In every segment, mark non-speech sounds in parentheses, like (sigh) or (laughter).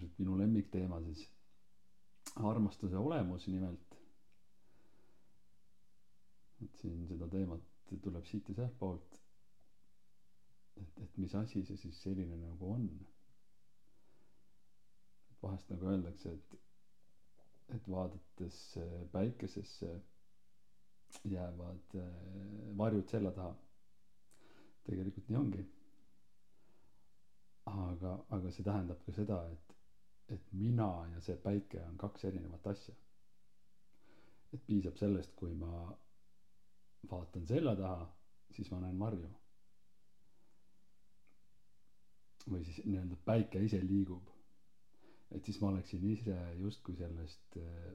ilmselt minu lemmikteema siis, armastuse olemus nimelt. et siin seda teemat tuleb siit ja sealtpoolt. et, et mis asi see siis selline nagu on. vahest nagu öeldakse, et, et vaadates päikesesse jäävad äh, varjud selja taha. tegelikult nii ongi. aga, aga see tähendab ka seda, et, et mina ja see päike on kaks erinevat asja. et piisab sellest, kui ma vaatan selja taha, siis ma näen varju. või siis nii-öelda päike ise liigub. et siis ma oleksin ise justkui sellest äh,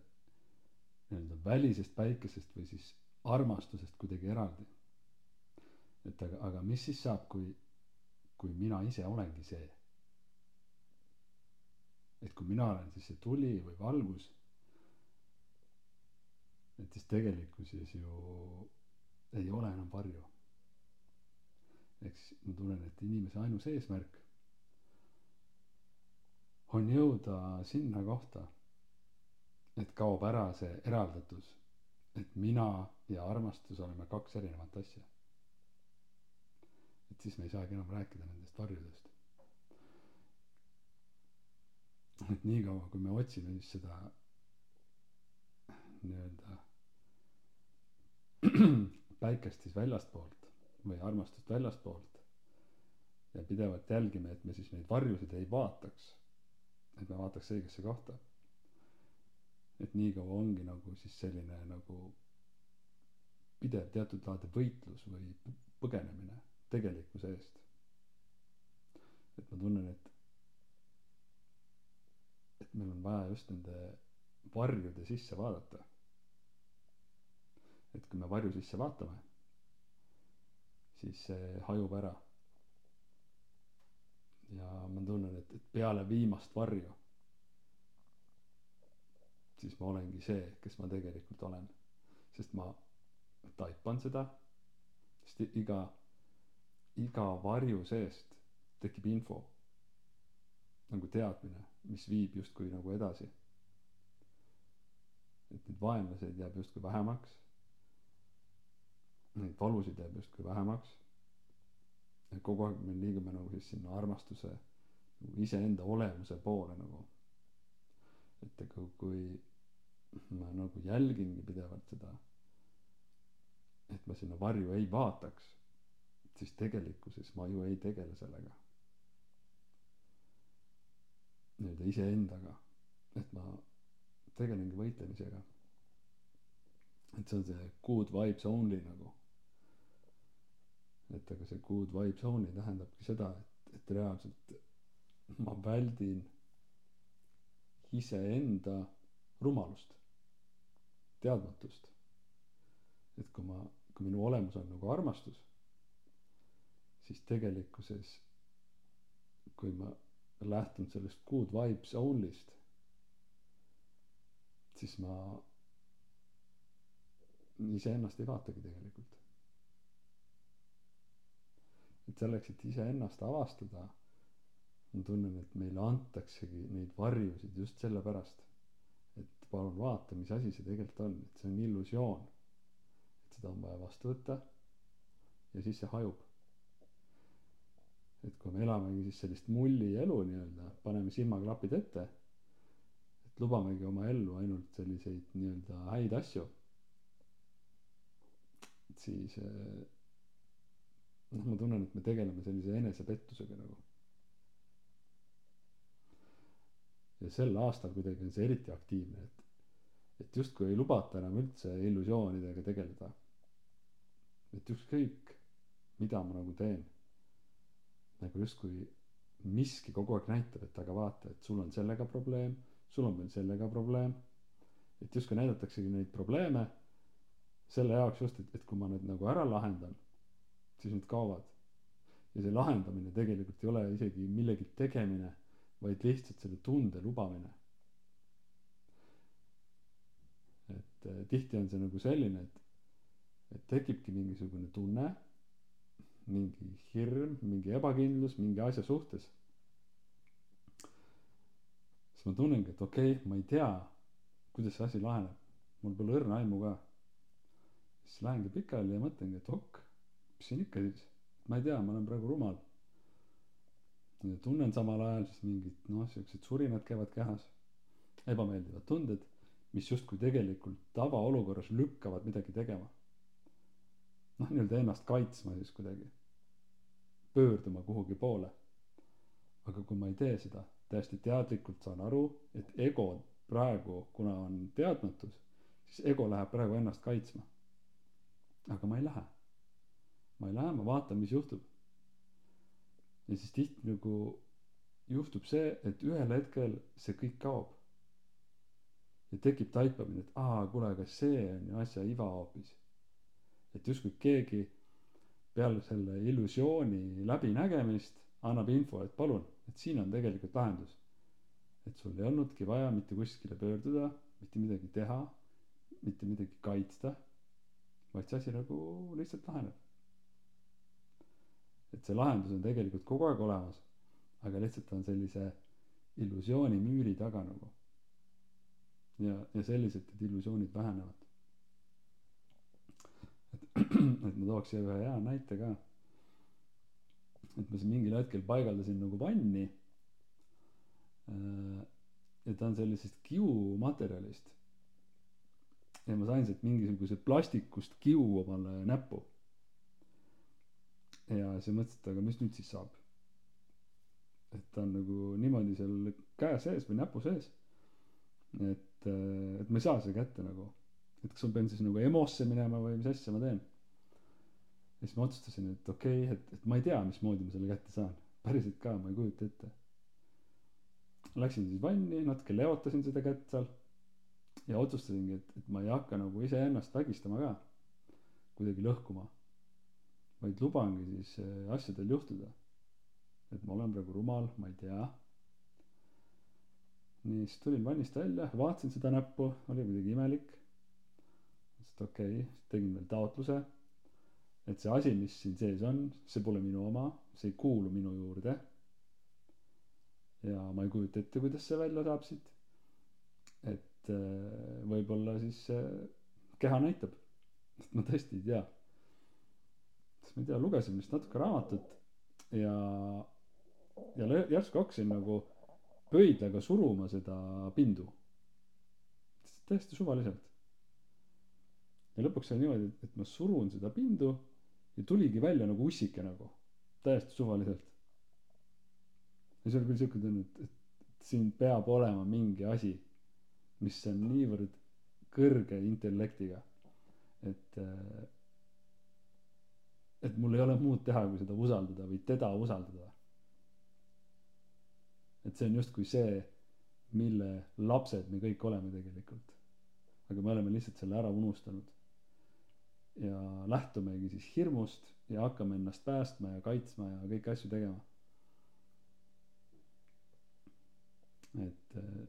nii-öelda välisest päikesest või siis armastusest kuidagi eraldi. et aga, aga mis siis saab, kui, kui mina ise olengi see? Et kui mina olen siis see tuli või valgus. et siis tegelikkuses ju ei ole enam varju. eks ma tunnen, et inimese ainus eesmärk on jõuda sinna kohta, et kaob ära see eraldatus et mina ja armastus oleme kaks erinevat asja. et siis me ei saagi enam rääkida nendest varjudest. Et niikaua, kui me otsime siis seda nii-öelda (clears throat) päikest siis väljastpoolt või armastust väljastpoolt ja pidevalt jälgime, et me siis neid varjusid ei vaataks. et me vaataks õigesse kohta et nii kaua ongi nagu siis selline nagu pidev teatud laadi võitlus või põgenemine tegelikkuse eest. et ma tunnen, et, et meil on vaja just nende varjude sisse vaadata. et kui me varju sisse vaatame, siis see hajub ära. ja ma tunnen, et, et peale viimast varju siis ma olengi see, kes ma tegelikult olen. sest ma taipan seda, sest iga, iga varju seest tekib info. Nagu teadmine, mis viib justkui nagu edasi. et neid vaenlaseid jääb justkui vähemaks. Neid valusid jääb justkui vähemaks. et kogu aeg me liigume nagu siis sinna armastuse nagu iseenda olemuse poole nagu et ega kui ma nagu jälgingi pidevalt seda, et ma sinna varju ei vaataks, siis tegelikkuses ma ju ei tegele sellega. Nii-öelda iseendaga, et ma tegelengi võitlemisega. et see on see good vibes only nagu. et aga see good vibes only tähendabki seda, et, et reaalselt ma väldin iseenda rumalust, teadmatust. et kui ma, kui minu olemus on nagu armastus, siis tegelikkuses, kui ma lähtun sellest good vibes only'st, siis ma iseennast ei vaatagi tegelikult. et selleks, et iseennast avastada ma tunnen, et meile antaksegi neid varjusid just sellepärast, et palun vaata, mis asi see tegelikult on, et see on illusioon. et seda on vaja vastu võtta ja siis see hajub. Et kui me elamegi siis sellist mullielu nii-öelda, paneme silmaklapid ette, et lubamegi oma ellu ainult selliseid nii-öelda häid asju, siis eh, noh, ma tunnen, et me tegeleme sellise enesepettusega nagu ja sel aastal kuidagi on see eriti aktiivne, et, et justkui ei lubata enam üldse illusioonidega tegeleda. et ükskõik, mida ma nagu teen, nagu justkui miski kogu aeg näitab, et aga vaata, et sul on sellega probleem, sul on veel sellega probleem. et justkui näidataksegi neid probleeme selle jaoks just, et, et kui ma need nagu ära lahendan, siis need kaovad. ja see lahendamine tegelikult ei ole isegi millegi tegemine vaid lihtsalt selle tunde lubamine. et eh, tihti on see nagu selline, et, et tekibki mingisugune tunne, mingi hirm, mingi ebakindlus mingi asja suhtes. siis ma tunnengi et okei okay, ma ei tea kuidas see asi laheneb. Mul pole õrna aimu ka. Siis lähengi pikali ja mõtlengi et ok mis siin ikka siis? Ma ei tea ma olen praegu rumal. Ja tunnen samal ajal siis mingid noh siuksed surinad käivad kehas. Ebameeldivad tunded mis justkui tegelikult tavaolukorras lükkavad midagi tegema noh nii-öelda ennast kaitsma siis kuidagi. Pöörduma kuhugi poole. Aga kui ma ei tee seda täiesti teadlikult saan aru et ego praegu kuna on teadmatus siis ego läheb praegu ennast kaitsma. Aga ma ei lähe. Ma ei lähe ma vaatan mis juhtub. Ja siis tihti nagu juhtub see et ühel hetkel see kõik kaob. Ja tekib taipamine et aa kuule aga see on ju asja iva hoopis et justkui keegi peale selle illusiooni läbinägemist annab info et palun et siin on tegelikult lahendus. Et sul ei olnudki vaja mitte kuskile pöörduda mitte midagi teha mitte midagi kaitsta vaid see asi nagu lihtsalt laheneb. Et see lahendus on tegelikult kogu aeg olemas aga lihtsalt on sellise illusiooni müüri taga nagu. Ja ja selliselt need illusioonid vähenevad et ma tooks siia ühe hea näite ka. Et ma siin mingil hetkel paigaldasin nagu vanni äh, ja ta on sellisest kiumaterjalist. Ja ma sain sealt mingisuguse plastikust kiu omale näppu. Ja siis mõtlesin et aga mis nüüd siis saab? Et ta on nagu niimoodi seal käe sees või näpu sees et äh, et ma ei saa seda kätte nagu et kas ma pean siis nagu EMO-sse minema või mis asja ma teen. Ja siis ma otsustasin et okei okay, et et ma ei tea mismoodi ma selle kätte saan. Päriselt ka ma ei kujuta ette. Läksin siis vanni natuke leotasin seda kätt seal ja otsustasingi et et ma ei hakka nagu iseennast vägistama ka kuidagi lõhkuma. Vaid lubangi siis äh, asjadel juhtuda. Et ma olen praegu rumal ma ei tea. Nii siis tulin vannist välja vaatasin seda näppu oli muidugi imelik et okei okay, tegin veel taotluse et see asi mis siin sees on see pole minu oma see ei kuulu minu juurde. Ja ma ei kujuta ette kuidas see välja saab siit. Et äh, võib-olla siis äh, keha näitab. Sest ma tõesti ei tea. Sest ma ei tea lugesin vist natuke raamatut ja ja järsku hakkasin nagu pöidlaga suruma seda pindu. Täiesti suvaliselt ja lõpuks sai niimoodi, et ma surun seda pindu ja tuligi välja nagu ussike nagu, täiesti suvaliselt. ja see oli küll siuke tunne, et, et siin peab olema mingi asi, mis on niivõrd kõrge intellektiga, et, et mul ei ole muud teha, kui seda usaldada või teda usaldada. et see on justkui see, mille lapsed me kõik oleme tegelikult. aga me oleme lihtsalt selle ära unustanud ja lähtumegi siis hirmust ja hakkame ennast päästma ja kaitsma ja kõiki asju tegema. et äh,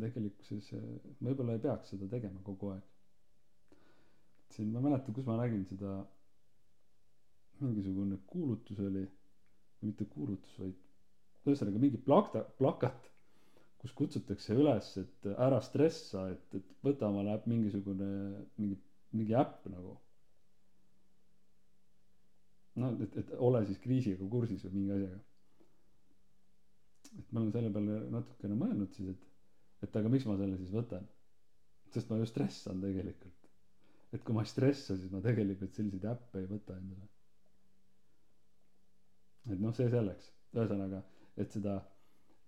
tegelikkuses äh, võib-olla ei peaks seda tegema kogu aeg. siin ma ei mäleta, kus ma nägin seda, mingisugune kuulutus oli, mitte kuulutus, vaid ühesõnaga mingi plakta, plakat, kus kutsutakse üles, et ära stressa, et, et võta omale mingisugune, mingi, mingi äpp nagu no et, et ole siis kriisiga kursis või mingi asjaga. et ma olen selle peale natukene mõelnud siis, et, et aga miks ma selle siis võtan. sest ma ju stressan tegelikult. et kui ma ei stressa, siis ma tegelikult selliseid äppe ei võta endale. et noh, see selleks, ühesõnaga, et seda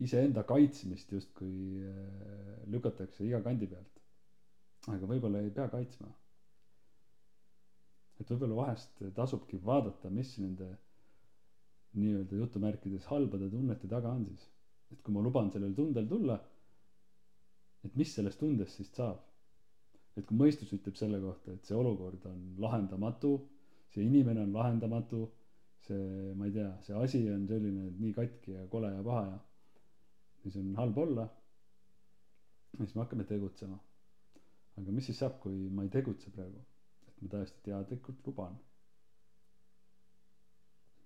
iseenda kaitsmist justkui äh, lükatakse iga kandi pealt. aga võib-olla ei pea kaitsma et võib-olla vahest tasubki vaadata, mis nende nii-öelda jutumärkides halbade tunnete taga on siis. et kui ma luban sellel tundel tulla, et mis sellest tundest siis saab. et kui mõistus ütleb selle kohta, et see olukord on lahendamatu, see inimene on lahendamatu, see, ma ei tea, see asi on selline nii katki ja kole ja paha ja mis on halb olla, siis me hakkame tegutsema. aga mis siis saab, kui ma ei tegutse praegu? Ma täiesti teadlikult luban.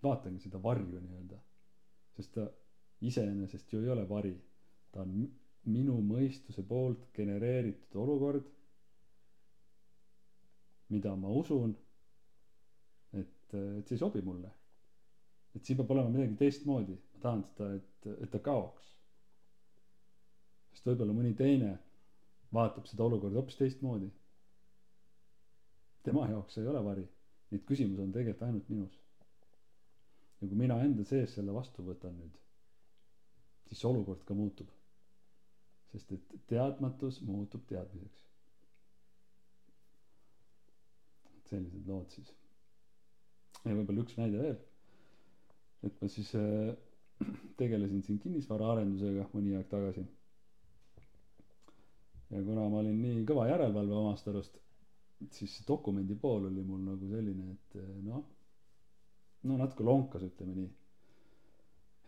vaatangi seda varju nii-öelda, sest ta iseenesest ju ei ole vari, ta on minu mõistuse poolt genereeritud olukord mida ma usun et et see ei sobi mulle. Et siin peab olema midagi teistmoodi. Ma tahan seda et et ta kaoks. Sest võib-olla mõni teine vaatab seda olukorda hoopis teistmoodi tema jaoks ei ole vari. Neid küsimusi on tegelikult ainult minus. Ja kui mina enda sees selle vastu võtan nüüd siis see olukord ka muutub. Sest et teadmatus muutub teadmiseks. Sellised lood siis. Ja võib-olla üks näide veel. Et ma siis äh, (clears throat) tegelesin siin kinnisvaraarendusega mõni aeg tagasi. Ja kuna ma olin nii kõva järelevalve omast arust siis dokumendi pool oli mul nagu selline et äh, noh no natuke lonkas ütleme nii.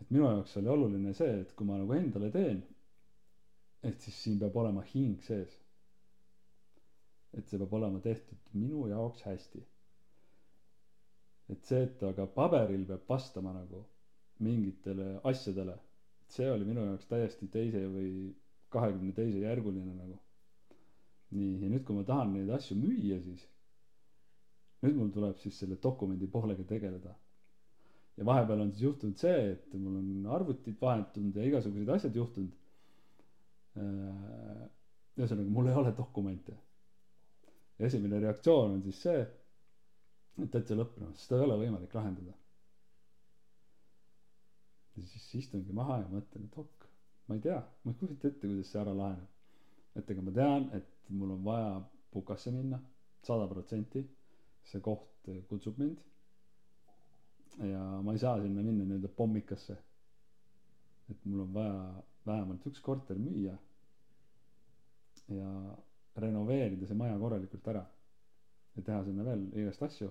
Et minu jaoks oli oluline see et kui ma nagu endale teen et siis siin peab olema hing sees. Et see peab olema tehtud minu jaoks hästi. Et see et aga paberil peab vastama nagu mingitele asjadele see oli minu jaoks täiesti teise või kahekümne teise järguline nagu nii ja nüüd kui ma tahan neid asju müüa siis nüüd mul tuleb siis selle dokumendi poolega tegeleda. Ja vahepeal on siis juhtunud see et mul on arvutid vahetunud ja igasugused asjad juhtunud. Äh, ühesõnaga mul ei ole dokumente. Esimene reaktsioon on siis see et täitsa lõppenud seda ei ole võimalik lahendada. Ja siis istungi maha ja mõtlen et ok ma ei tea ma ei kujuta ette kuidas see ära laheneb. Et ega ma tean et mul on vaja pukasse minna sada protsenti. See koht kutsub mind. Ja ma ei saa sinna minna nii-öelda pommikasse. Et mul on vaja vähemalt üks korter müüa ja renoveerida see maja korralikult ära ja teha sinna veel igast asju.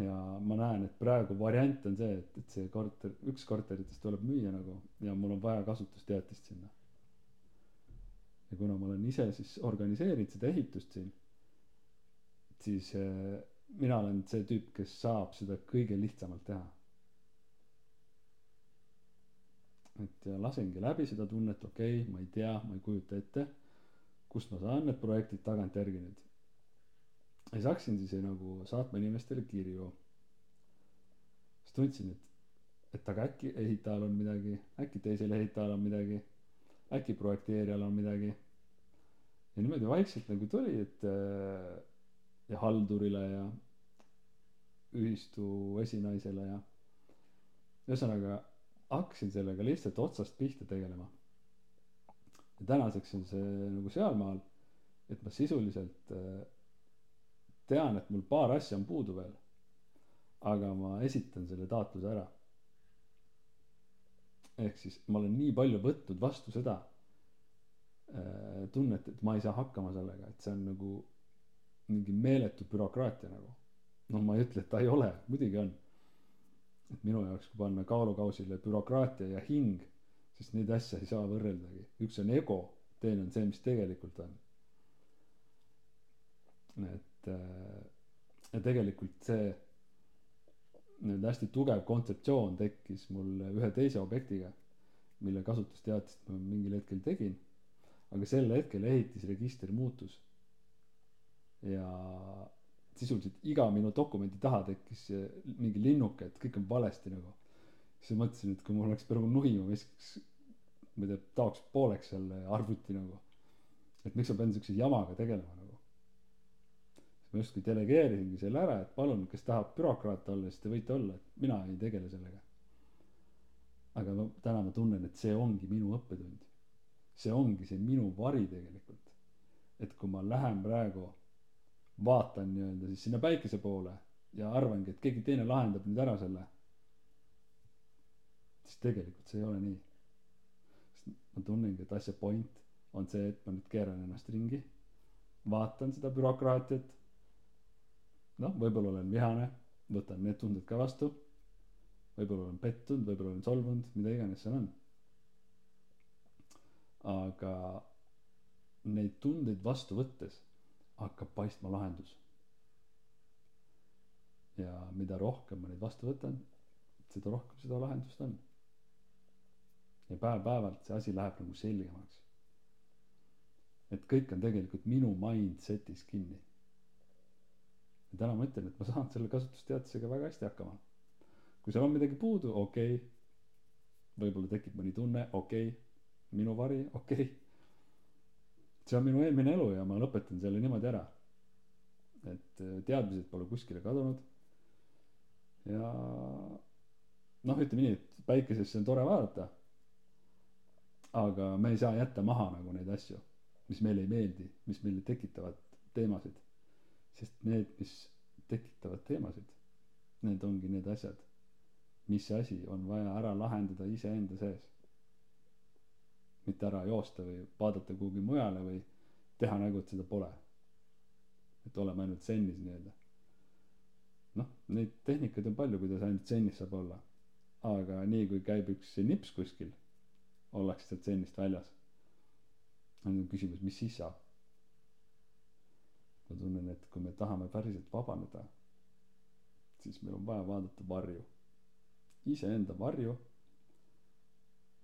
Ja ma näen et praegu variant on see et et see korter üks korteritest tuleb müüa nagu ja mul on vaja kasutusteatist sinna ja kuna ma olen ise siis organiseerinud seda ehitust siin siis äh, mina olen see tüüp kes saab seda kõige lihtsamalt teha. Et ja lasengi läbi seda tunnet okei okay, ma ei tea ma ei kujuta ette kust ma saan need projektid tagantjärgi nüüd. Ja siis hakkasin siis nagu saatma inimestele kirju. Siis tundsin et et aga äkki ehitajal on midagi äkki teisel ehitajal on midagi äkki projekteerijal on midagi. Ja niimoodi vaikselt nagu tuli et äh, ja haldurile ja ühistu esinaisele ja ühesõnaga hakkasin sellega lihtsalt otsast pihta tegelema. Ja tänaseks on see nagu sealmaal et ma sisuliselt äh, tean et mul paar asja on puudu veel aga ma esitan selle taotluse ära ehk siis ma olen nii palju võtnud vastu seda äh, tunnet et ma ei saa hakkama sellega et see on nagu mingi meeletu bürokraatia nagu. Noh ma ei ütle et ta ei ole muidugi on. Et minu jaoks kui panna kaalukausile bürokraatia ja hing siis neid asju ei saa võrreldagi. Üks on ego teine on see mis tegelikult on. Et äh, ja tegelikult see nii-öelda hästi tugev kontseptsioon tekkis mul ühe teise objektiga mille kasutusteatist ma mingil hetkel tegin aga sel hetkel ehitisregister muutus. Ja sisuliselt iga minu dokumendi taha tekkis mingi linnuke et kõik on valesti nagu. Siis ma mõtlesin et kui mul oleks praegu nuhi ma viskaks ma ei tea taoks pooleks selle arvuti nagu et miks ma pean siukse jamaga tegelema nagu ma justkui delegeerisingi selle ära et palun kes tahab bürokraat olla siis te võite olla et mina ei tegele sellega. Aga ma täna ma tunnen et see ongi minu õppetund. See ongi see minu vari tegelikult. Et kui ma lähen praegu vaatan nii-öelda siis sinna päikese poole ja arvangi et keegi teine lahendab nüüd ära selle siis tegelikult see ei ole nii. Sest ma tunnengi et asja point on see et ma nüüd keeran ennast ringi vaatan seda bürokraatiat noh võib-olla olen vihane võtan need tunded ka vastu. Võib-olla olen pettunud võib-olla olen solvunud mida iganes seal on. Aga neid tundeid vastu võttes hakkab paistma lahendus. Ja mida rohkem ma neid vastu võtan seda rohkem seda lahendust on. Ja päev-päevalt see asi läheb nagu selgemaks. Et kõik on tegelikult minu mindset'is kinni ja täna ma ütlen et ma saan selle kasutusteadusega väga hästi hakkama kui seal on midagi puudu okei okay. võib-olla tekib mõni tunne okei okay. minu vari okei okay. see on minu eelmine elu ja ma lõpetan selle niimoodi ära et äh, teadmised pole kuskile kadunud ja noh ütleme nii et päikesesse on tore vaadata aga me ei saa jätta maha nagu neid asju mis meile ei meeldi mis meile tekitavad teemasid sest need mis tekitavad teemasid need ongi need asjad mis asi on vaja ära lahendada iseenda sees. Mitte ära joosta või vaadata kuhugi mujale või teha nägu et seda pole. Et oleme ainult tsennis nii-öelda. Noh neid tehnikaid on palju kuidas ainult tsennis saab olla. Aga nii kui käib üks nips kuskil ollakse sealt tsennist väljas. On küsimus mis siis saab ma tunnen et kui me tahame päriselt vabaneda siis meil on vaja vaadata varju. Iseenda varju.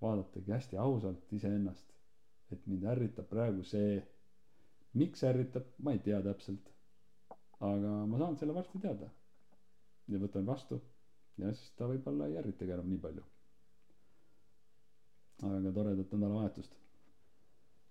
Vaadatagi hästi ausalt iseennast et mind ärritab praegu see miks ärritab ma ei tea täpselt. Aga ma saan selle varsti teada. Ja võtan vastu ja siis ta võib-olla ei ärritagi enam nii palju. Aga toredat nädalavahetust